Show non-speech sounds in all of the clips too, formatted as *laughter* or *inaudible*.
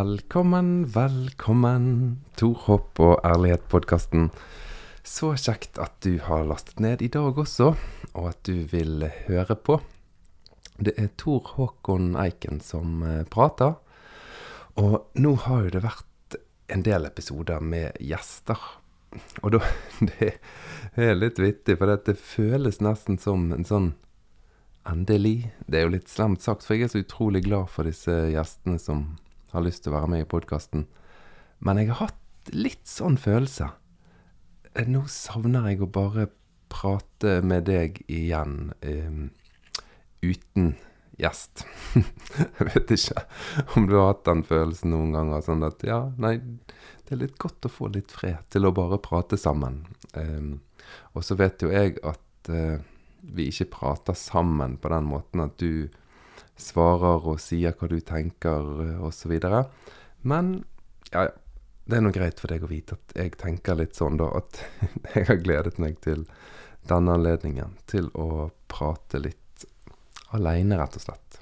Velkommen, velkommen. Tor Hopp og Ærlighet-podkasten. Så kjekt at du har lastet ned i dag også, og at du vil høre på. Det er Tor Håkon Eiken som eh, prater. Og nå har jo det vært en del episoder med gjester. Og da *laughs* Det er litt vittig, for det føles nesten som en sånn Endelig. Det er jo litt slemt sagt, for jeg er så utrolig glad for disse gjestene som har lyst til å være med i podkasten. Men jeg har hatt litt sånn følelse. Eh, Nå savner jeg å bare prate med deg igjen um, uten gjest. *laughs* jeg vet ikke om du har hatt den følelsen noen ganger. Sånn at ja, nei, det er litt godt å få litt fred til å bare prate sammen. Um, og så vet jo jeg at uh, vi ikke prater sammen på den måten at du svarer og sier hva du tenker osv. Men ja, ja. Det er nå greit for deg å vite at jeg tenker litt sånn, da. At *laughs* jeg har gledet meg til denne anledningen til å prate litt aleine, rett og slett.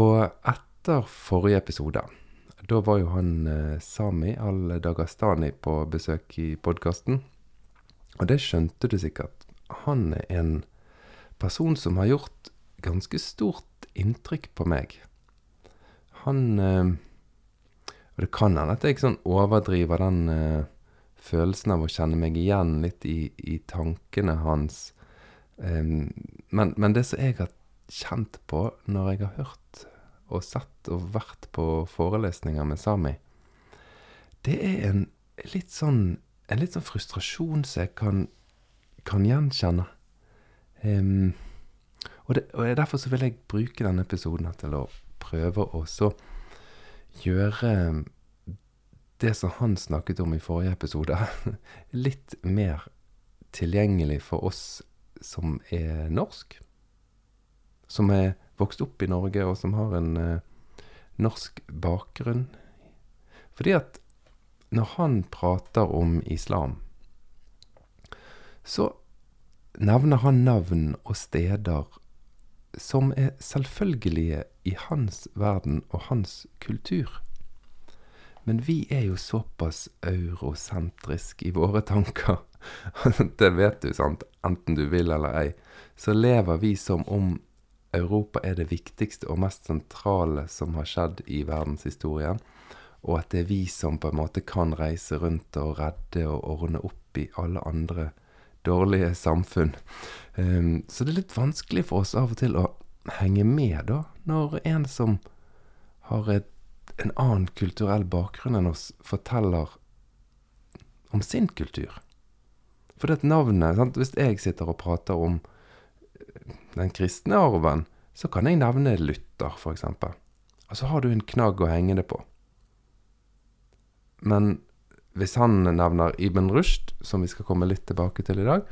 Og etter forrige episode, da var jo han eh, Sami al-Dagastani på besøk i podkasten. Og det skjønte du sikkert han er en person som har gjort ganske stort inntrykk på meg. Han eh, Og det kan hende at jeg sånn overdriver den eh, følelsen av å kjenne meg igjen litt i, i tankene hans. Men, men, det som jeg har kjent på når jeg har hørt og sett og vært på forelesninger med Sami, det er en litt sånn, en litt sånn frustrasjon som jeg kan kan gjenkjenne. Um, og, det, og, Derfor så vil jeg bruke denne episoden til å prøve å gjøre det som han snakket om i forrige episode, *laughs* litt mer tilgjengelig for oss som er norsk. Som er vokst opp i Norge, og som har en uh, norsk bakgrunn. Fordi at når han prater om islam, så nevner han navn og steder som er selvfølgelige i hans verden og hans kultur. Men vi er jo såpass eurosentrisk i våre tanker. *laughs* det vet du, sant? Enten du vil eller ei. Så lever vi som om Europa er det viktigste og mest sentrale som har skjedd i verdenshistorien. Og at det er vi som på en måte kan reise rundt og redde og ordne opp i alle andre dårlige samfunn. Um, så det er litt vanskelig for oss av og til å henge med, da, når en som har et, en annen kulturell bakgrunn enn oss, forteller om sin kultur. For det navnet sant? Hvis jeg sitter og prater om eh, den kristne arven, så kan jeg nevne Luther, f.eks. Og så har du en knagg å henge det på. Men hvis han nevner Ibn Rushd, som vi skal komme litt tilbake til i dag,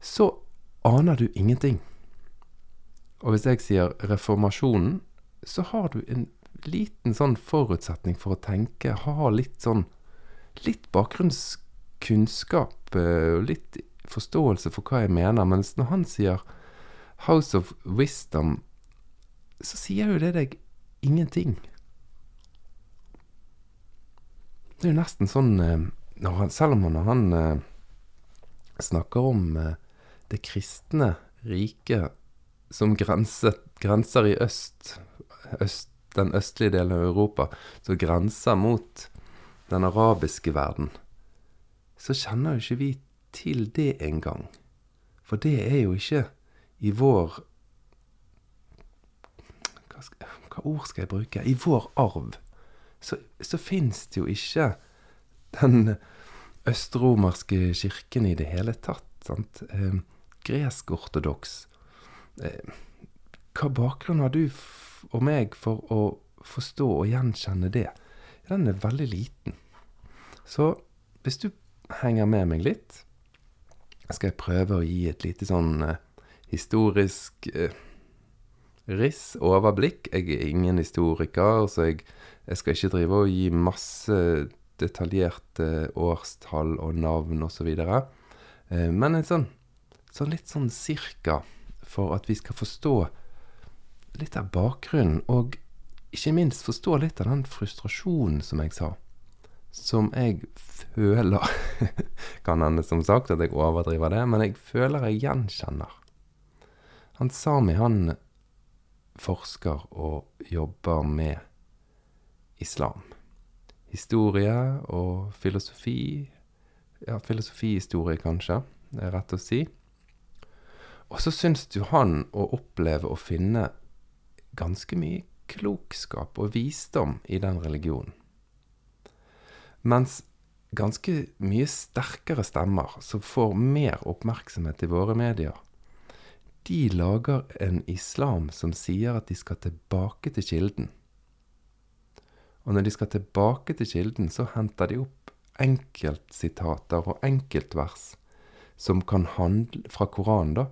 så aner du ingenting. Og hvis jeg sier reformasjonen, så har du en liten sånn forutsetning for å tenke, ha litt sånn litt bakgrunnskunnskap eh, og litt forståelse for hva jeg mener. Mens når han sier House of Wisdom, så sier jo det deg ingenting. Det er jo nesten sånn eh, han, Selv om når han eh, snakker om eh, det kristne riket som grenser, grenser i øst, øst, den østlige delen av Europa, som grenser mot den arabiske verden, så kjenner jo ikke vi til det engang. For det er jo ikke i vår hva, skal, hva ord skal jeg bruke? I vår arv så, så fins det jo ikke den østromerske kirken i det hele tatt. sant? Eh, Gresk-ortodoks. Eh, hva bakgrunn har du og meg for å forstå og gjenkjenne det? Den er veldig liten. Så hvis du henger med meg litt, skal jeg prøve å gi et lite sånn eh, historisk eh, riss, overblikk. Jeg er ingen historiker, så jeg jeg skal ikke drive og gi masse detaljerte årstall og navn osv. Eh, men en sånn, sånn litt sånn cirka, for at vi skal forstå litt av bakgrunnen. Og ikke minst forstå litt av den frustrasjonen som jeg sa. Som jeg føler *laughs* Kan hende som sagt at jeg overdriver det, men jeg føler jeg gjenkjenner. Han Sami, han forsker og jobber med islam. Historie og filosofi. Ja, filosofihistorie, kanskje. Det er rett å si. Og så syns jo han å oppleve å finne ganske mye klokskap og visdom i den religionen. Mens ganske mye sterkere stemmer, som får mer oppmerksomhet i våre medier, de lager en islam som sier at de skal tilbake til kilden. Og når de skal tilbake til kilden, så henter de opp enkeltsitater og enkeltvers som kan handle, fra Koranen, da,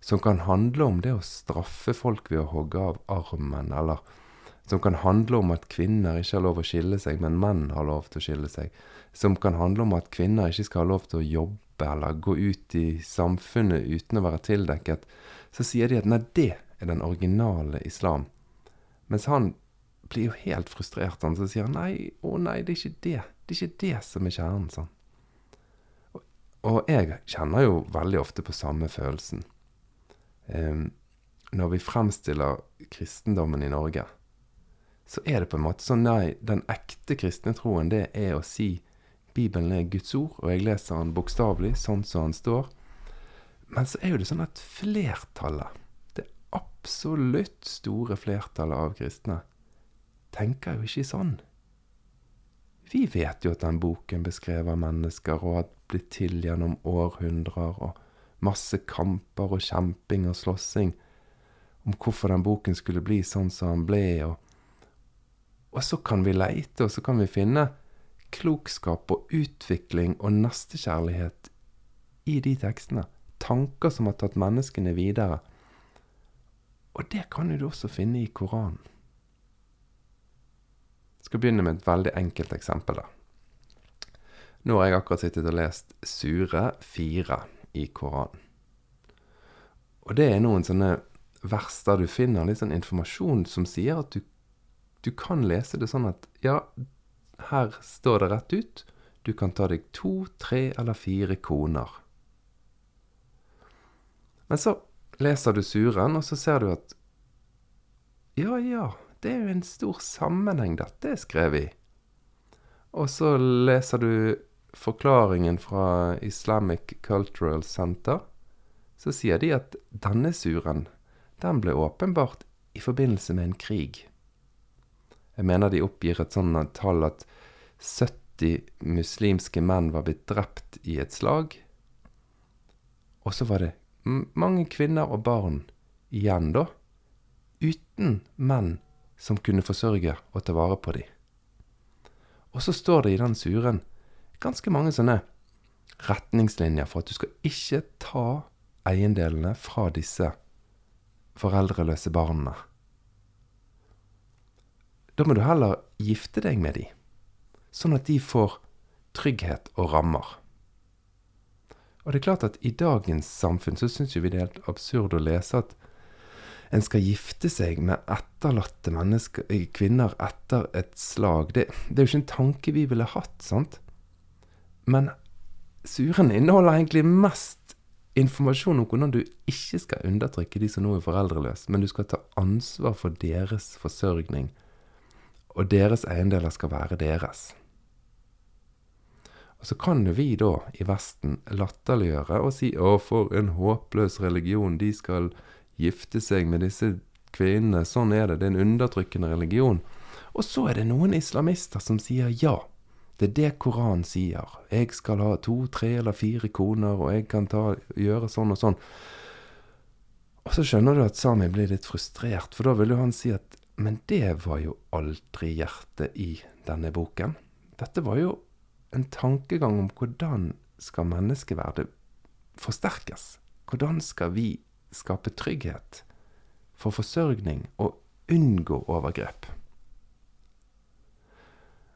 som kan handle om det å straffe folk ved å hogge av armen, eller som kan handle om at kvinner ikke har lov å skille seg, men menn har lov til å skille seg, som kan handle om at kvinner ikke skal ha lov til å jobbe eller gå ut i samfunnet uten å være tildekket, så sier de at nei, det er den originale islam. Mens han blir jo helt frustrert, han, så sier han nei, å nei, det er ikke det. Det er ikke det som er kjernen, sånn. Og, og jeg kjenner jo veldig ofte på samme følelsen når vi fremstiller kristendommen i Norge, så er det på en måte sånn Nei, den ekte kristne troen, det er å si Bibelen er Guds ord, og jeg leser den bokstavelig, sånn som den står. Men så er jo det sånn at flertallet, det absolutt store flertallet av kristne, tenker jo ikke sånn. Vi vet jo at den boken beskrever mennesker og har blitt til gjennom århundrer. og masse kamper og kjemping og slåssing om hvorfor den boken skulle bli sånn som den ble. Og, og så kan vi leite, og så kan vi finne klokskap og utvikling og nestekjærlighet i de tekstene. Tanker som har tatt menneskene videre. Og det kan du også finne i Koranen. Skal begynne med et veldig enkelt eksempel. da. Nå har jeg akkurat sittet og lest Sure 4 i Koranen. Og det er noen sånne vers der du finner litt sånn informasjon som sier at du, du kan lese det sånn at ja, her står det rett ut. Du kan ta deg to, tre eller fire koner. Men så leser du suren, og så ser du at ja, ja, det er jo en stor sammenheng dette er skrevet i. Og så leser du forklaringen fra Islamic Cultural Center, så sier de at denne suren, den ble åpenbart i forbindelse med en krig. Jeg mener de oppgir et sånt tall at 70 muslimske menn var blitt drept i et slag. Og så var det mange kvinner og barn igjen, da, uten menn som kunne forsørge og ta vare på dem. Og så står det i den suren ganske mange sånne retningslinjer for at du skal ikke ta eiendelene fra disse foreldreløse barna. Da må du heller gifte deg med dem, sånn at de får trygghet og rammer. Og det er klart at i dagens samfunn så syns vi det er helt absurd å lese at en skal gifte seg med etterlatte mennesker, kvinner etter et slag. Det, det er jo ikke en tanke vi ville hatt, sant? Men suren inneholder egentlig mest informasjon om hvordan du ikke skal undertrykke de som nå er foreldreløse, men du skal ta ansvar for deres forsørgning, og deres eiendeler skal være deres. Og så kan jo vi da i Vesten latterliggjøre og si 'Å, for en håpløs religion. De skal gifte seg med disse kvinnene. Sånn er det. Det er en undertrykkende religion.' Og så er det noen islamister som sier ja. Det er det Koranen sier. Jeg skal ha to, tre eller fire koner, og jeg kan ta, gjøre sånn og sånn. Og så skjønner du at Sami blir litt frustrert, for da vil jo han si at men det var jo aldri hjertet i denne boken. Dette var jo en tankegang om hvordan skal menneskeverdet forsterkes? Hvordan skal vi skape trygghet for forsørgning og unngå overgrep?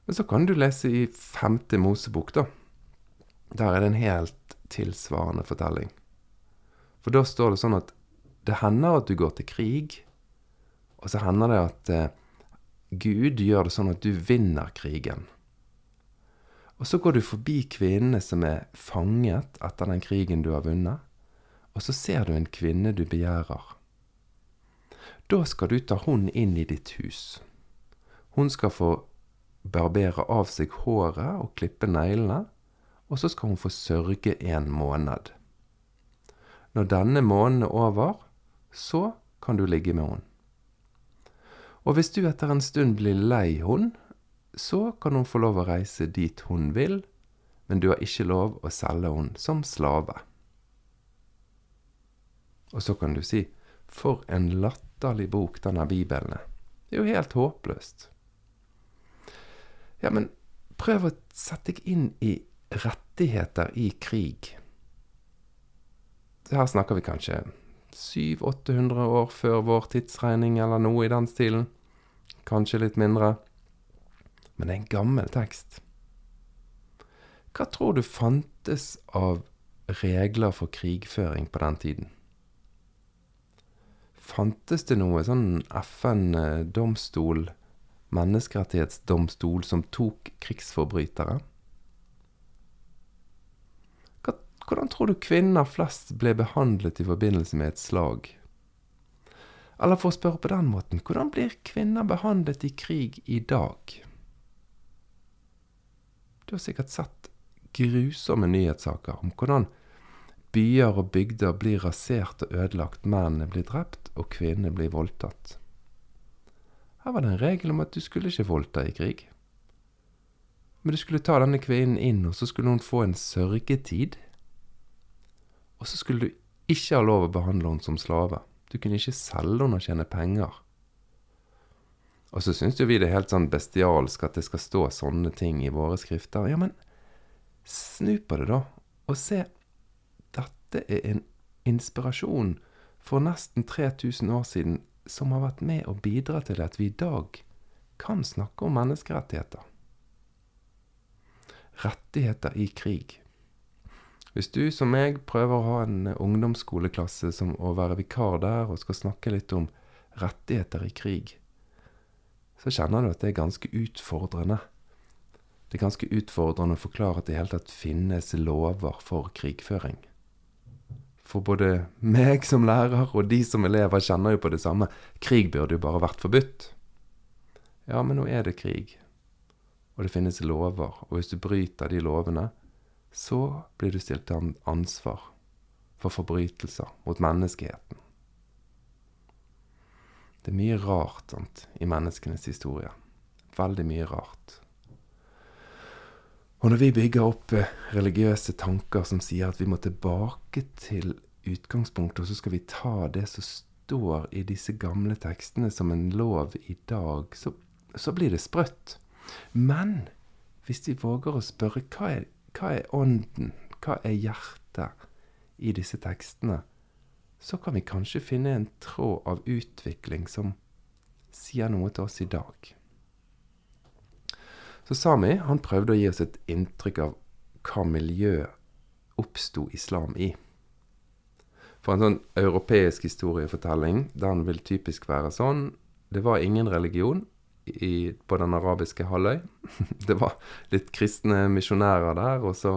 Men så kan du lese i femte Mosebok, da. Der er det en helt tilsvarende fortelling. For da står det sånn at det hender at du går til krig, og så hender det at eh, Gud gjør det sånn at du vinner krigen. Og så går du forbi kvinnene som er fanget etter den krigen du har vunnet, og så ser du en kvinne du begjærer. Da skal du ta hun inn i ditt hus. Hun skal få barbere av seg håret og klippe neglene, og så skal hun få sørge en måned. Når denne måneden er over, så kan du ligge med hun. Og hvis du etter en stund blir lei hun, så kan hun få lov å reise dit hun vil, men du har ikke lov å selge hun som slave. Og så kan du si, for en latterlig bok denne Bibelen er. Det er jo helt håpløst. Ja, men prøv å sette deg inn i rettigheter i krig. Her snakker vi kanskje 700-800 år før vår tidsregning, eller noe i den stilen. Kanskje litt mindre. Men det er en gammel tekst. Hva tror du fantes av regler for krigføring på den tiden? Fantes det noe sånn FN-domstol, menneskerettighetsdomstol, som tok krigsforbrytere? Hvordan tror du kvinner flest ble behandlet i forbindelse med et slag? Eller for å spørre på den måten, hvordan blir kvinner behandlet i krig i dag? Du har sikkert sett grusomme nyhetssaker om hvordan byer og bygder blir rasert og ødelagt, mennene blir drept og kvinnene blir voldtatt. Her var det en regel om at du skulle ikke voldta i krig. Men du skulle ta denne kvinnen inn, og så skulle hun få en sørgetid. Og så skulle du ikke ha lov å behandle henne som slave. Du kunne ikke selge henne og tjene penger. Og så syns jo vi det er helt sånn bestialsk at det skal stå sånne ting i våre skrifter. Ja, men snu på det, da, og se. Dette er en inspirasjon for nesten 3000 år siden som har vært med å bidra til at vi i dag kan snakke om menneskerettigheter. Rettigheter i krig. Hvis du som meg prøver å ha en ungdomsskoleklasse som å være vikar der og skal snakke litt om rettigheter i krig, så kjenner du at det er ganske utfordrende. Det er ganske utfordrende å forklare at det i hele tatt finnes lover for krigføring. For både meg som lærer og de som elever kjenner jo på det samme. Krig burde jo bare vært forbudt. Ja, men nå er det krig. Og det finnes lover. Og hvis du bryter de lovene, så blir du stilt til ansvar for forbrytelser mot menneskeheten. Det er mye rart sant, i menneskenes historie. Veldig mye rart. Og når vi bygger opp eh, religiøse tanker som sier at vi må tilbake til utgangspunktet, og så skal vi ta det som står i disse gamle tekstene som en lov i dag, så, så blir det sprøtt. Men hvis vi våger å spørre hva er, hva er ånden, hva er hjertet i disse tekstene, så kan vi kanskje finne en tråd av utvikling som sier noe til oss i dag. Så Sami han prøvde å gi oss et inntrykk av hva miljø oppsto islam i. For en sånn europeisk historiefortelling, den vil typisk være sånn Det var ingen religion i, på den arabiske halvøy. *laughs* Det var litt kristne misjonærer der, og så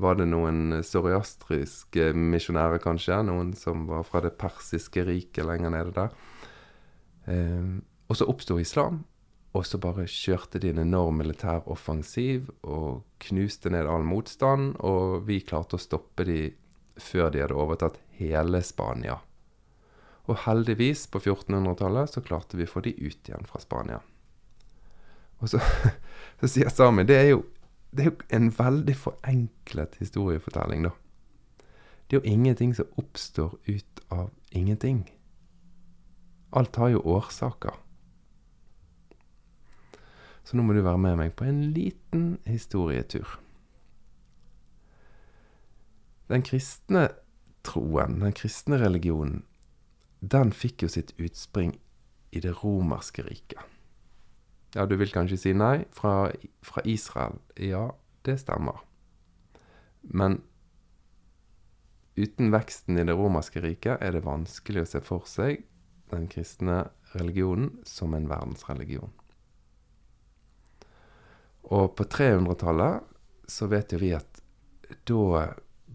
var det noen soriastriske misjonærer, kanskje. Noen som var fra det persiske riket lenger nede der. Eh, og så oppsto islam. Og så bare kjørte de en enorm militær offensiv og knuste ned all motstand. Og vi klarte å stoppe de før de hadde overtatt hele Spania. Og heldigvis, på 1400-tallet, så klarte vi å få de ut igjen fra Spania. Og så, *laughs* så sier Sami det det er jo en veldig forenklet historiefortelling, da. Det er jo ingenting som oppstår ut av ingenting. Alt har jo årsaker. Så nå må du være med meg på en liten historietur. Den kristne troen, den kristne religionen, den fikk jo sitt utspring i det romerske riket. Ja, du vil kanskje si nei. Fra, fra Israel. Ja, det stemmer. Men uten veksten i det romerske riket er det vanskelig å se for seg den kristne religionen som en verdensreligion. Og på 300-tallet så vet jo vi at da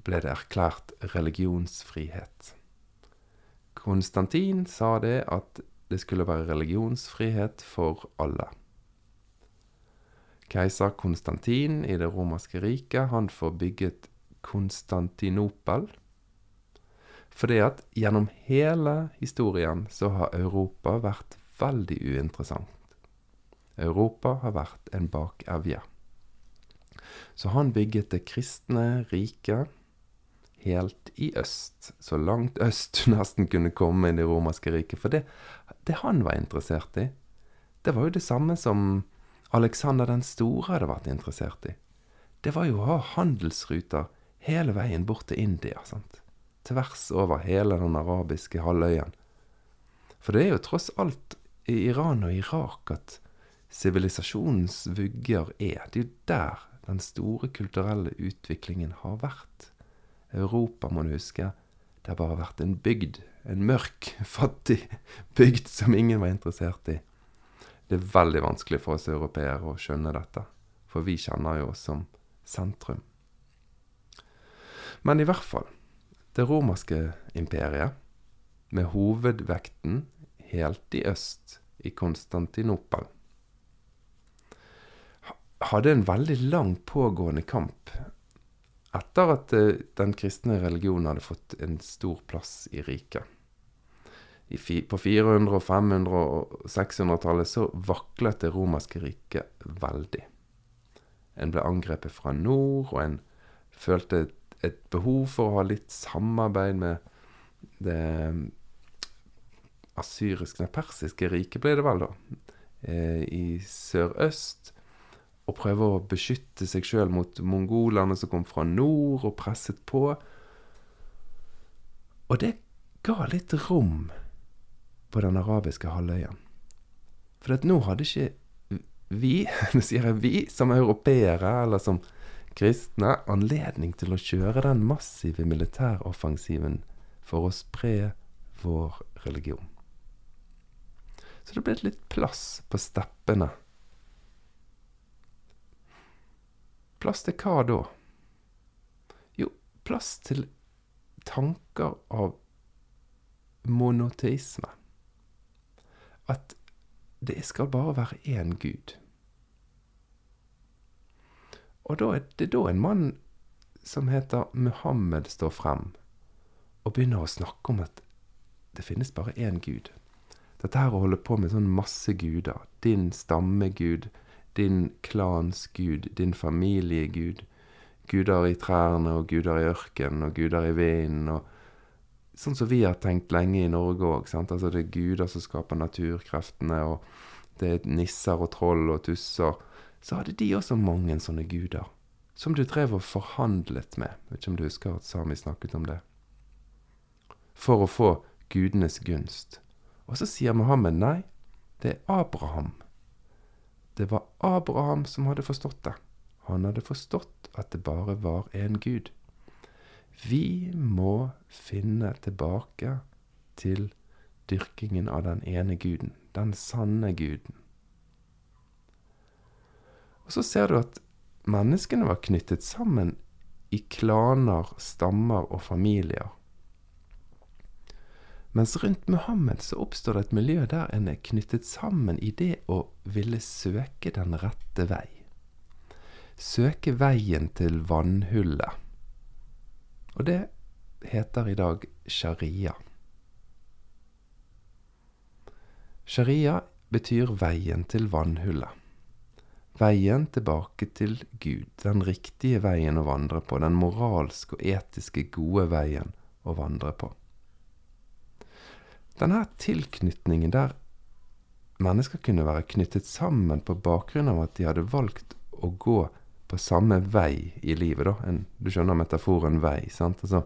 ble det erklært religionsfrihet. Konstantin sa det at det skulle være religionsfrihet for alle. Keiser Konstantin i det romerske riket, han får bygget Konstantinopel. Fordi at gjennom hele historien så har Europa vært veldig uinteressant. Europa har vært en bakevje. Så han bygget det kristne riket helt i øst. Så langt øst du nesten kunne komme i det romerske riket. For det, det han var interessert i, det var jo det samme som Alexander den store hadde vært interessert i. Det var jo å ha handelsruter hele veien bort til India. sant? Tvers over hele den arabiske halvøyen. For det er jo tross alt i Iran og Irak at sivilisasjonens vugger er. Det er jo der den store kulturelle utviklingen har vært. Europa, må du huske, det har bare vært en bygd. En mørk, *laughs* fattig bygd som ingen var interessert i. Det er veldig vanskelig for oss europeere å skjønne dette, for vi kjenner jo oss som sentrum. Men i hvert fall, det romerske imperiet, med hovedvekten helt i øst, i Konstantinopel, hadde en veldig lang pågående kamp etter at eh, den kristne religionen hadde fått en stor plass i riket. På 400-, 500- og 600-tallet så vaklet det romerske riket veldig. En ble angrepet fra nord, og en følte et, et behov for å ha litt samarbeid med det asyriske, nei, persiske riket, ble det vel, da, eh, i sørøst og prøve å beskytte seg sjøl mot mongolerne som kom fra nord og presset på. Og det ga litt rom på den arabiske halvøya. For at nå hadde ikke vi, *laughs* nå sier jeg vi, som europeere eller som kristne, anledning til å kjøre den massive militæroffensiven for å spre vår religion. Så det ble litt plass på steppene Plass til hva da? Jo, plass til tanker av monoteisme. At det skal bare være én Gud. Og da er det da en mann som heter Muhammed står frem og begynner å snakke om at det finnes bare én Gud. Dette her å holde på med sånn masse guder, din stammegud, din klans gud, din familiegud. Guder i trærne og guder i ørkenen og guder i vinden. og Sånn som vi har tenkt lenge i Norge òg. Altså det er guder som skaper naturkreftene, og det er nisser og troll og tusser. Så hadde de også mange sånne guder. Som du drev og forhandlet med. Vet ikke om du husker at Sami snakket om det. For å få gudenes gunst. Og så sier Mohammed nei, det er Abraham det var Abraham som hadde forstått det. Han hadde forstått at det bare var én Gud. Vi må finne tilbake til dyrkingen av den ene guden, den sanne guden. Og så ser du at menneskene var knyttet sammen i klaner, stammer og familier. Mens rundt Muhammed så oppstår det et miljø der en er knyttet sammen i det å ville søke den rette vei. Søke veien til vannhullet. Og det heter i dag sharia. Sharia betyr veien til vannhullet. Veien tilbake til Gud, den riktige veien å vandre på, den moralske og etiske gode veien å vandre på. Denne tilknytningen der mennesker kunne være knyttet sammen på bakgrunn av at de hadde valgt å gå på samme vei i livet, da. En, du skjønner metaforen vei, sant? Altså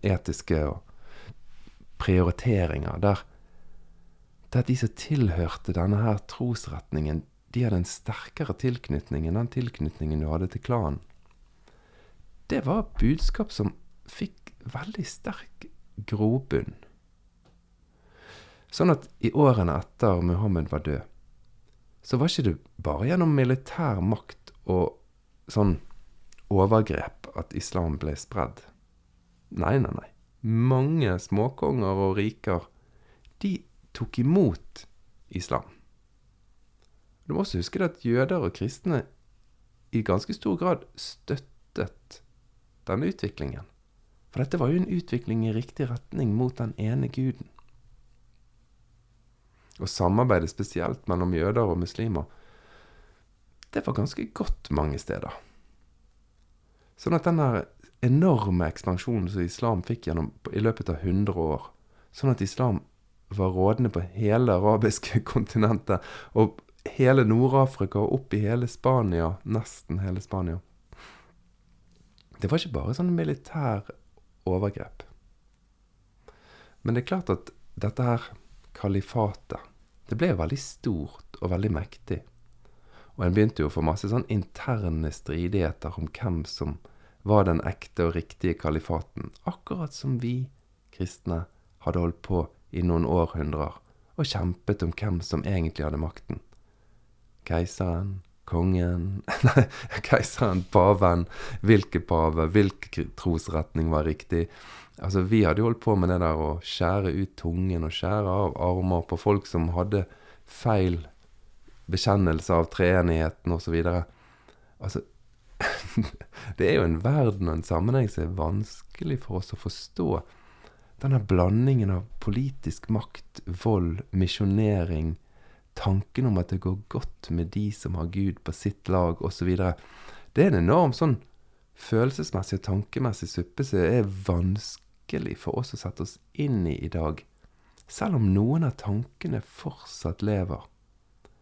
etiske og prioriteringer der der de som tilhørte denne her trosretningen, de hadde en sterkere tilknytning enn den tilknytningen du hadde til klanen. Det var budskap som fikk veldig sterk grobunn. Sånn at i årene etter Muhammed var død, så var ikke det bare gjennom militær makt og sånn overgrep at islam ble spredd. Nei, nei, nei. Mange småkonger og riker, de tok imot islam. Du må også huske at jøder og kristne i ganske stor grad støttet denne utviklingen. For dette var jo en utvikling i riktig retning mot den ene guden. Og samarbeidet spesielt mellom jøder og muslimer, det var ganske godt mange steder. Sånn at denne enorme ekspansjonen som islam fikk gjennom, i løpet av 100 år, sånn at islam var rådende på hele arabiske *laughs* kontinentet, og hele Nord-Afrika og opp i hele Spania, nesten hele Spania. Det var ikke bare sånn militær overgrep. Men det er klart at dette her kalifatet, det ble veldig stort og veldig mektig. Og en begynte jo å få masse sånn interne stridigheter om hvem som var den ekte og riktige kalifaten, akkurat som vi kristne hadde holdt på i noen århundrer og kjempet om hvem som egentlig hadde makten. Keiseren, kongen *laughs* Nei, keiseren, paven. Hvilken pave, hvilken trosretning var riktig? Altså, Vi hadde jo holdt på med det der å skjære ut tungen og skjære av armer på folk som hadde feil bekjennelse av treenigheten osv. Altså, *laughs* det er jo en verden og en sammenheng som er vanskelig for oss å forstå. Denne blandingen av politisk makt, vold, misjonering, tanken om at det går godt med de som har Gud på sitt lag, osv. Det er en enorm sånn følelsesmessig og tankemessig suppe som er vanskelig for oss å sette oss inn i i dag. Selv om noen av tankene fortsatt lever.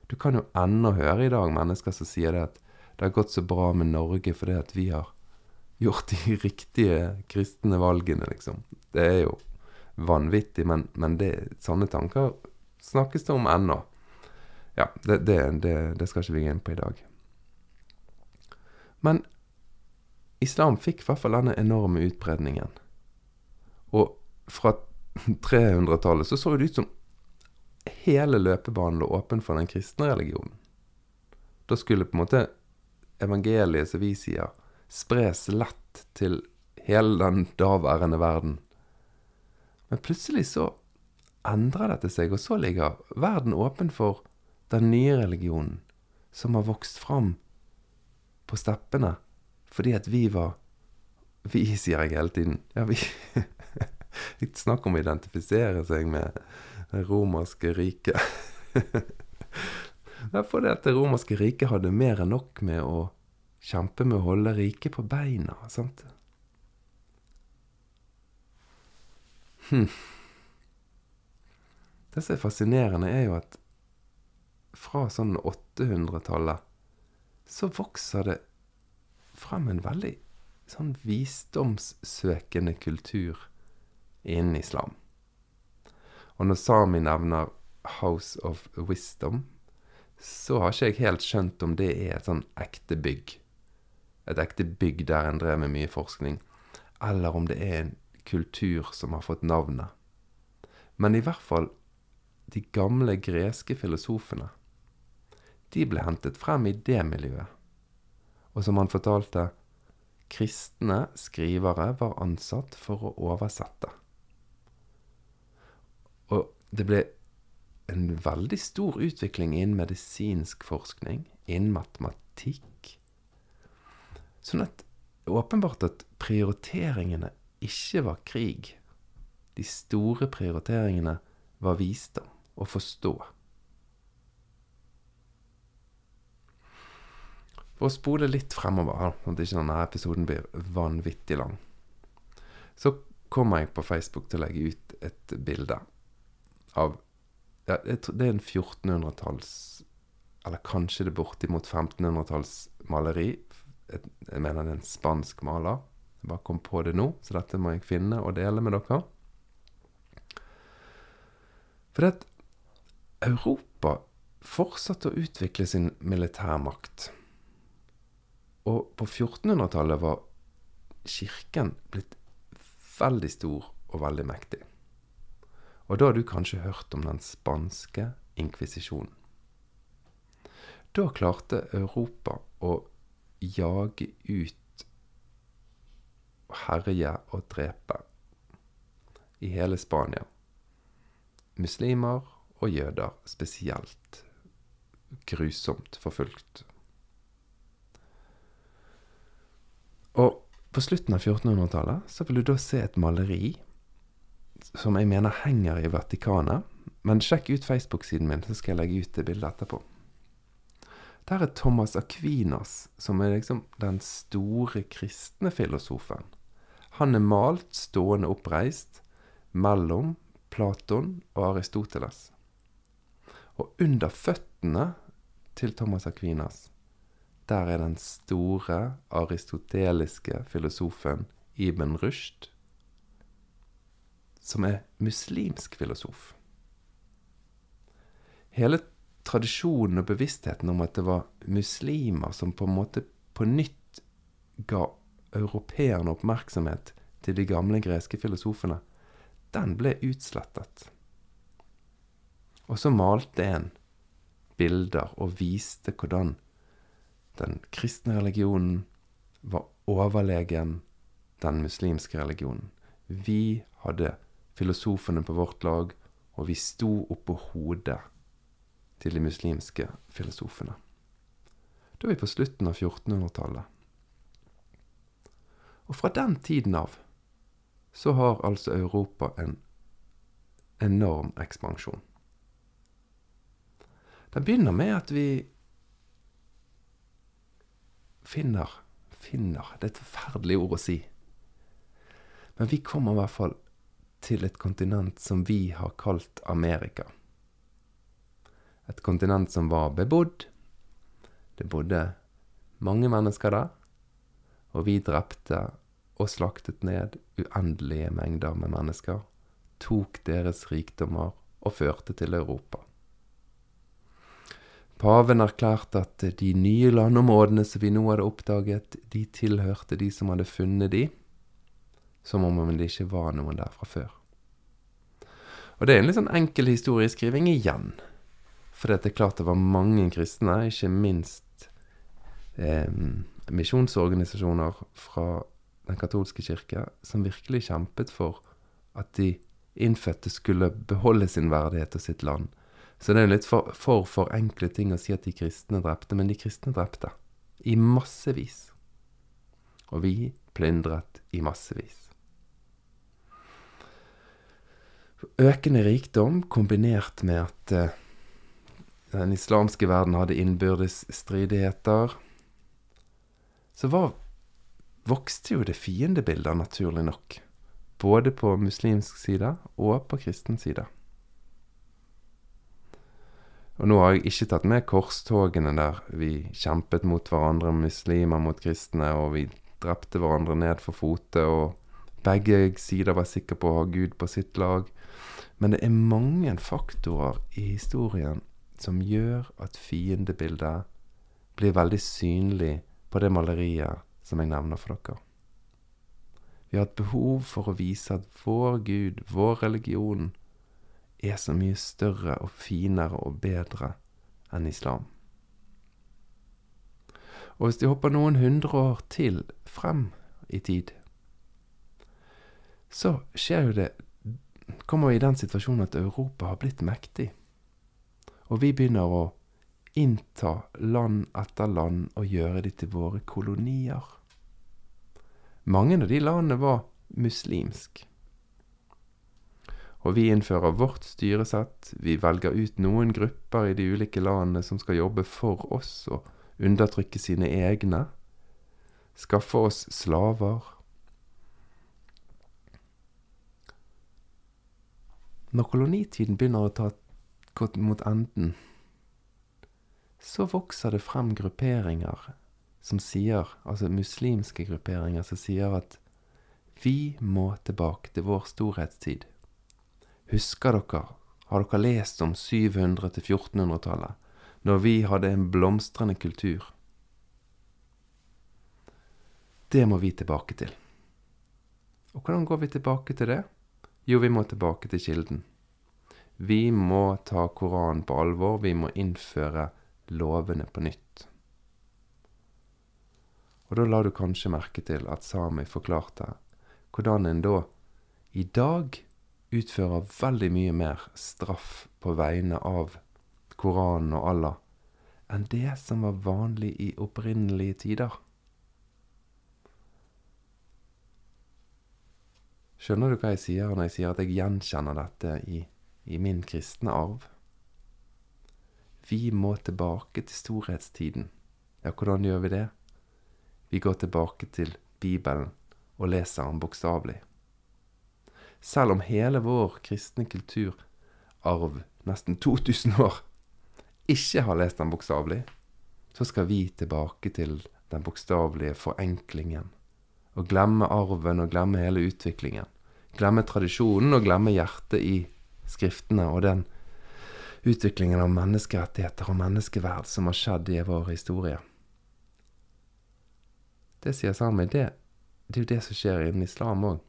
Du kan jo ennå høre i dag mennesker som sier det at det har gått så bra med Norge fordi at vi har gjort de *laughs* riktige kristne valgene, liksom. Det er jo vanvittig, men, men det, sånne tanker snakkes det om ennå. Ja, det, det, det, det skal ikke vi gå inn på i dag. Men islam fikk i hvert fall denne enorme utbredningen. Og fra *laughs* 300-tallet så så det ut som hele løpebanen lå åpen for den kristne religionen. Da skulle på en måte evangeliet, som vi sier, spres lett til hele den daværende verden. Men plutselig så endrer dette seg, og så ligger verden åpen for den nye religionen som har vokst fram på steppene fordi at vi var Vi, sier jeg hele tiden. Ja, vi *laughs* Snakk om å identifisere seg med det romerske riket. *laughs* Fordi at det romerske riket hadde mer enn nok med å kjempe med å holde riket på beina. sant? Hm. Det som er fascinerende, er jo at fra sånn 800-tallet, så vokser det frem en veldig sånn visdomssøkende kultur innen islam. Og når Sami nevner House of Wisdom, så har ikke jeg helt skjønt om det er et sånn ekte bygg. Et ekte bygg der en drev med mye forskning. Eller om det er en kultur som har fått navnet. Men i hvert fall de gamle greske filosofene de ble hentet frem i det miljøet. Og som han fortalte, kristne skrivere var ansatt for å oversette. Og det ble en veldig stor utvikling innen medisinsk forskning, innen matematikk. Sånn at åpenbart at prioriteringene ikke var krig. De store prioriteringene var visdom og forstå. For å spole litt fremover, sånn at ikke denne episoden blir vanvittig lang, så kommer jeg på Facebook til å legge ut et bilde av ja, Det er en 1400-talls Eller kanskje det er bortimot 1500-talls maleri. Jeg mener det er en spansk maler. Jeg bare kom på det nå, så dette må jeg finne og dele med dere. For det at Europa fortsatte å utvikle sin militærmakt. Og på 1400-tallet var kirken blitt veldig stor og veldig mektig. Og da har du kanskje hørt om den spanske inkvisisjonen. Da klarte Europa å jage ut, herje og drepe i hele Spania. Muslimer og jøder spesielt grusomt forfulgt. Og på slutten av 1400-tallet så vil du da se et maleri som jeg mener henger i Vatikanet. Men sjekk ut Facebook-siden min, så skal jeg legge ut det bildet etterpå. Der er Thomas Aquinas, som er liksom den store kristne filosofen. Han er malt stående oppreist mellom Platon og Aristoteles. Og under føttene til Thomas Aquinas, der er den store aristoteliske filosofen Ibn Rushd, som er muslimsk filosof. Hele tradisjonen og bevisstheten om at det var muslimer som på en måte på nytt ga europeerne oppmerksomhet til de gamle greske filosofene, den ble utslettet. Og så malte en bilder og viste hvordan den kristne religionen var overlegen den muslimske religionen. Vi hadde filosofene på vårt lag, og vi sto oppå hodet til de muslimske filosofene. Da er vi på slutten av 1400-tallet. Og fra den tiden av så har altså Europa en enorm ekspansjon. Den begynner med at vi finner Finner Det er et forferdelig ord å si. Men vi kommer i hvert fall til et kontinent som vi har kalt Amerika. Et kontinent som var bebodd. Det bodde mange mennesker der. Og vi drepte og slaktet ned uendelige mengder med mennesker. Tok deres rikdommer og førte til Europa. Paven erklærte at de nye landområdene som vi nå hadde oppdaget, de tilhørte de som hadde funnet de, som om det ikke var noen der fra før. Og det er en litt sånn enkel historieskriving igjen. For det er klart det var mange kristne, ikke minst eh, misjonsorganisasjoner fra den katolske kirke, som virkelig kjempet for at de innfødte skulle beholde sin verdighet og sitt land så det er litt for, for forenkle ting å si at de kristne drepte, men de kristne drepte. I massevis. Og vi plyndret i massevis. Økende rikdom kombinert med at eh, den islamske verden hadde innbyrdes stridigheter, så var, vokste jo det fiendebildet, naturlig nok. Både på muslimsk side og på kristen side. Og nå har jeg ikke tatt med korstogene der vi kjempet mot hverandre, muslimer mot kristne, og vi drepte hverandre ned for fote, og begge sider var sikre på å ha Gud på sitt lag. Men det er mange faktorer i historien som gjør at fiendebildet blir veldig synlig på det maleriet som jeg nevner for dere. Vi har et behov for å vise at vår Gud, vår religion, er så mye større og finere og bedre enn islam. Og hvis de hopper noen hundre år til frem i tid, så skjer jo det Kommer vi i den situasjonen at Europa har blitt mektig. Og vi begynner å innta land etter land og gjøre de til våre kolonier. Mange av de landene var muslimske. Og vi innfører vårt styresett. Vi velger ut noen grupper i de ulike landene som skal jobbe for oss og undertrykke sine egne. Skaffe oss slaver. Når kolonitiden begynner å ta godt mot enden, så vokser det frem grupperinger som sier, altså muslimske grupperinger, som sier at vi må tilbake til vår storhetstid. Husker dere, har dere lest om 700- til 1400-tallet, når vi hadde en blomstrende kultur? Det må vi tilbake til. Og hvordan går vi tilbake til det? Jo, vi må tilbake til kilden. Vi må ta Koranen på alvor. Vi må innføre lovene på nytt. Og da la du kanskje merke til at Sami forklarte hvordan en da i dag utfører veldig mye mer straff på vegne av Koranen og Allah enn det som var vanlig i opprinnelige tider. Skjønner du hva jeg sier når jeg sier at jeg gjenkjenner dette i, i min kristne arv? Vi må tilbake til storhetstiden. Ja, hvordan gjør vi det? Vi går tilbake til Bibelen og leser den bokstavelig. Selv om hele vår kristne kulturarv, nesten 2000 år, ikke har lest den bokstavelig, så skal vi tilbake til den bokstavelige forenklingen. Og glemme arven og glemme hele utviklingen. Glemme tradisjonen og glemme hjertet i skriftene og den utviklingen av menneskerettigheter og menneskeverd som har skjedd i vår historie. Det sier Sami, det, det er jo det som skjer innen islam òg.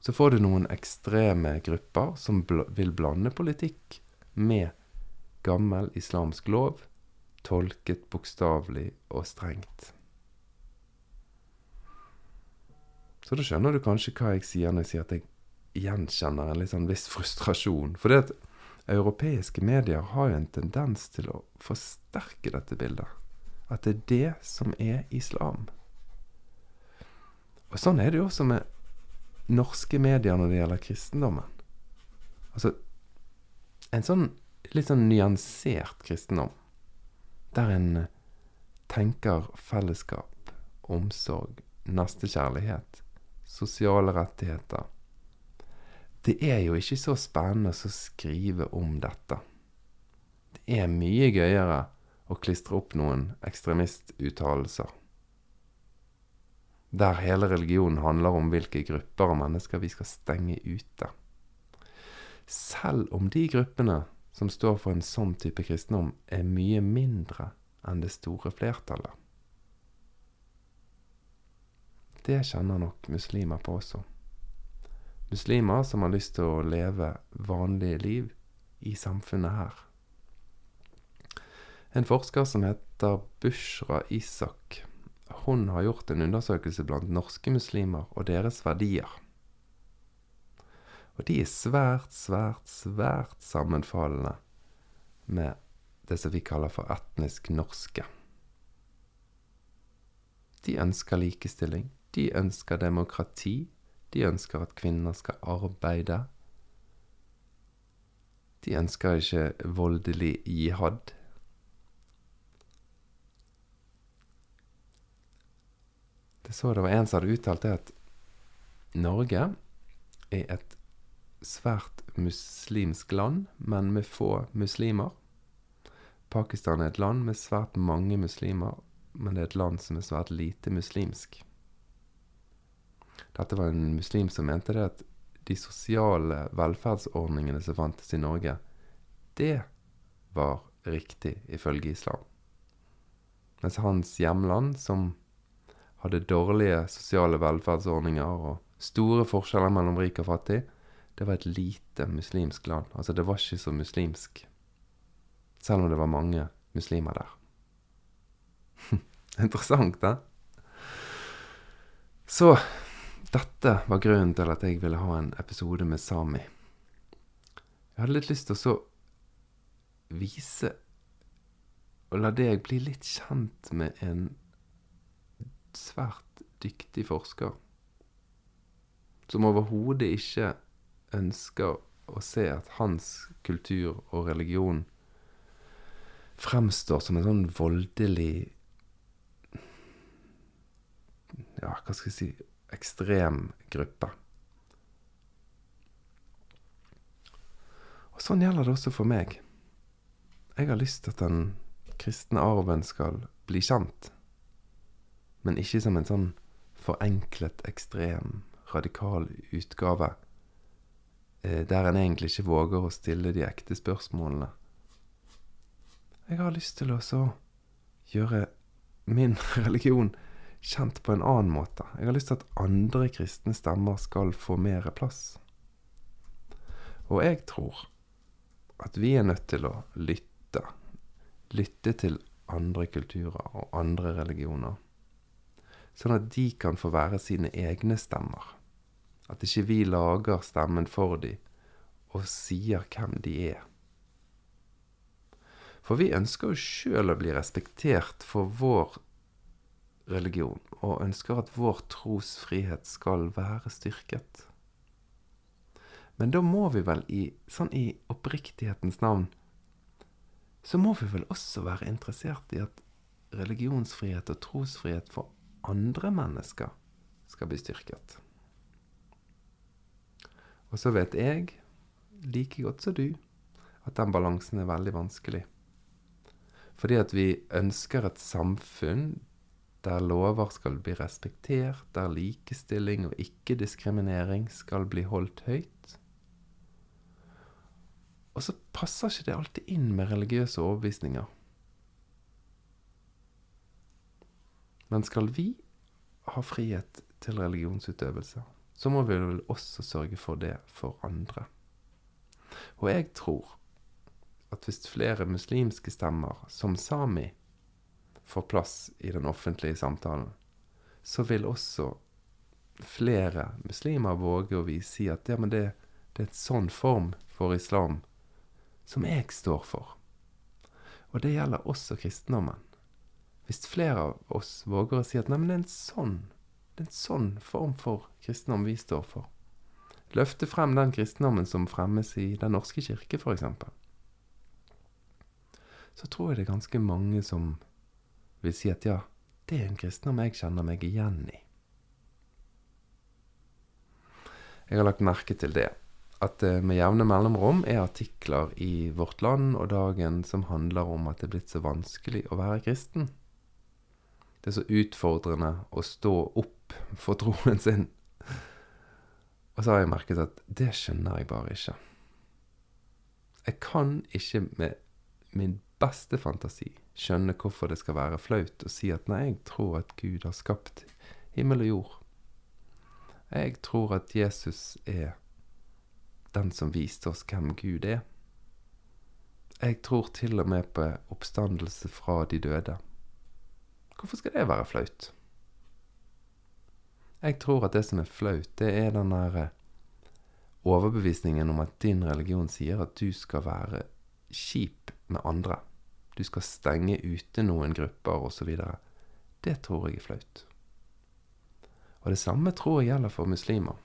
Så får du noen ekstreme grupper som bl vil blande politikk med gammel islamsk lov, tolket bokstavelig og strengt. Så da skjønner du kanskje hva jeg sier når jeg sier at jeg gjenkjenner en sånn viss frustrasjon. For det at europeiske medier har jo en tendens til å forsterke dette bildet. At det er det som er islam. Og sånn er det jo også med norske medier når det gjelder kristendommen. Altså en sånn litt sånn nyansert kristendom, der en eh, tenker fellesskap, omsorg, nestekjærlighet, sosiale rettigheter. Det er jo ikke så spennende å skrive om dette. Det er mye gøyere å klistre opp noen ekstremistuttalelser der hele religionen handler om hvilke grupper av mennesker vi skal stenge ute. Selv om de gruppene som står for en sånn type kristendom, er mye mindre enn det store flertallet. Det kjenner nok muslimer på også. Muslimer som har lyst til å leve vanlige liv i samfunnet her. En forsker som heter Bushra Isak, hun har gjort en undersøkelse blant norske muslimer og deres verdier. Og de er svært, svært, svært sammenfallende med det som vi kaller for etnisk norske. De ønsker likestilling. De ønsker demokrati. De ønsker at kvinner skal arbeide. De ønsker ikke voldelig jihad. Det så det var en som hadde uttalt det at Norge er et svært muslimsk land, men med få muslimer. Pakistan er et land med svært mange muslimer, men det er et land som er svært lite muslimsk. Dette var en muslim som mente det at de sosiale velferdsordningene som fantes i Norge, det var riktig ifølge islam. Mens hans hjemland, som hadde dårlige sosiale velferdsordninger og store forskjeller mellom rik og fattig, det var et lite muslimsk land. Altså, det var ikke så muslimsk. Selv om det var mange muslimer der. *laughs* Interessant, da. Så dette var grunnen til at jeg ville ha en episode med Sami. Jeg hadde litt lyst til å så vise og la deg bli litt kjent med en svært dyktig forsker som overhodet ikke ønsker å se at hans kultur og religion fremstår som en sånn voldelig Ja, hva skal jeg si ekstrem gruppe. Og sånn gjelder det også for meg. Jeg har lyst til at den kristne arven skal bli kjent men ikke som en sånn forenklet, ekstrem, radikal utgave, eh, der en egentlig ikke våger å stille de ekte spørsmålene. Jeg har lyst til å gjøre min *laughs* religion kjent på en annen måte. Jeg har lyst til at andre kristne stemmer skal få mer plass. Og jeg tror at vi er nødt til å lytte. lytte til andre kulturer og andre religioner. Sånn at de kan få være sine egne stemmer. At ikke vi lager stemmen for dem og sier hvem de er. For vi ønsker jo sjøl å bli respektert for vår religion, og ønsker at vår trosfrihet skal være styrket. Men da må vi vel, i, sånn i oppriktighetens navn, så må vi vel også være interessert i at religionsfrihet og trosfrihet for andre mennesker skal bli styrket. Og så vet jeg, like godt som du, at den balansen er veldig vanskelig. Fordi at vi ønsker et samfunn der lover skal bli respektert, der likestilling og ikke-diskriminering skal bli holdt høyt. Og så passer ikke det alltid inn med religiøse overbevisninger. Men skal vi ha frihet til religionsutøvelse, så må vi vel også sørge for det for andre. Og jeg tror at hvis flere muslimske stemmer, som sami, får plass i den offentlige samtalen, så vil også flere muslimer våge å si at ja, men det, det er et sånn form for islam som jeg står for. Og det gjelder også kristendommen. Hvis flere av oss våger å si at nei, det er en sånn, det er en sånn form for kristendom vi står for. Løfte frem den kristendommen som fremmes i Den norske kirke, f.eks. Så tror jeg det er ganske mange som vil si at ja, det er en kristendom jeg kjenner meg igjen i. Jeg har lagt merke til det at det med jevne mellomrom er artikler i Vårt Land og Dagen som handler om at det er blitt så vanskelig å være kristen. Det er så utfordrende å stå opp for troen sin. Og så har jeg merket at det skjønner jeg bare ikke. Jeg kan ikke med min beste fantasi skjønne hvorfor det skal være flaut å si at nei, jeg tror at Gud har skapt himmel og jord. Jeg tror at Jesus er den som viste oss hvem Gud er. Jeg tror til og med på oppstandelse fra de døde. Hvorfor skal det være flaut? Jeg tror at det som er flaut, det er den der overbevisningen om at din religion sier at du skal være kjip med andre. Du skal stenge ute noen grupper osv. Det tror jeg er flaut. Og det samme tror jeg gjelder for muslimer.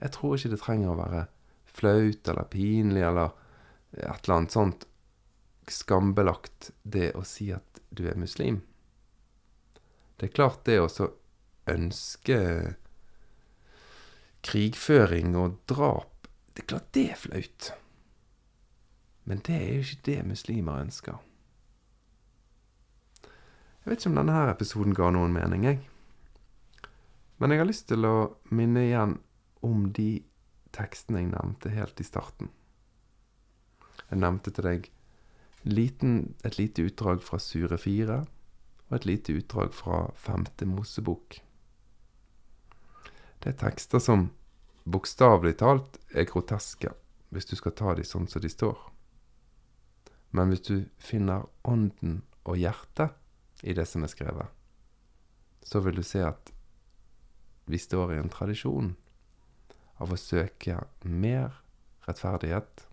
Jeg tror ikke det trenger å være flaut eller pinlig eller et eller annet sånt skambelagt, det å si at du er muslim. Det er klart det å ønske krigføring og drap Det er klart det er flaut. Men det er jo ikke det muslimer ønsker. Jeg vet ikke om denne her episoden ga noen mening, jeg. Men jeg har lyst til å minne igjen om de tekstene jeg nevnte helt i starten. Jeg nevnte til deg liten, et lite utdrag fra Sure 4 og et lite utdrag fra Femte Mosebok. Det er tekster som bokstavelig talt er groteske, hvis du skal ta de sånn som de står. Men hvis du finner ånden og hjertet i det som er skrevet, så vil du se at vi står i en tradisjon av å søke mer rettferdighet,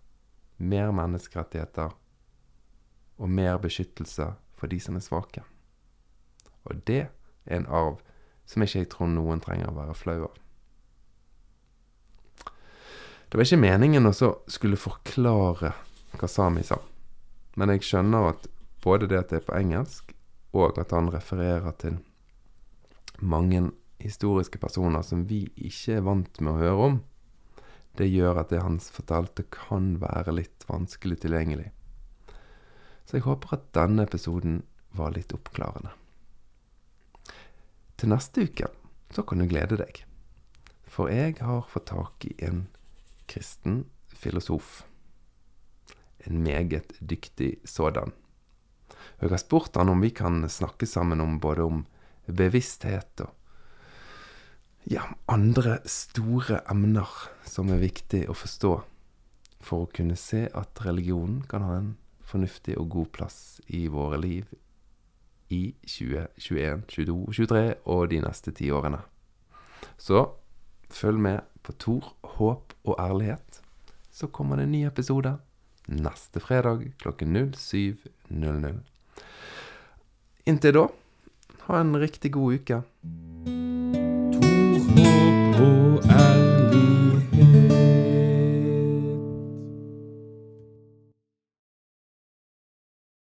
mer menneskerettigheter og mer beskyttelse for de som er svake. Og det er en arv som ikke jeg tror noen trenger å være flau av. Det var ikke meningen å skulle forklare hva Sami sa, men jeg skjønner at både det at det er på engelsk, og at han refererer til mange historiske personer som vi ikke er vant med å høre om, det gjør at det han fortalte, kan være litt vanskelig tilgjengelig. Så jeg håper at denne episoden var litt oppklarende. Til neste uke så kan du glede deg, for jeg har fått tak i en kristen filosof. En meget dyktig sådan. Jeg har spurt han om vi kan snakke sammen om både om bevissthet og ja, andre store emner som er viktig å forstå for å kunne se at religionen kan ha en fornuftig og god plass i våre liv i 2021, 22, 23 og de neste ti årene. Så følg med på Tor, håp og ærlighet. Så kommer det en ny episode neste fredag klokken 07.00. Inntil da, ha en riktig god uke.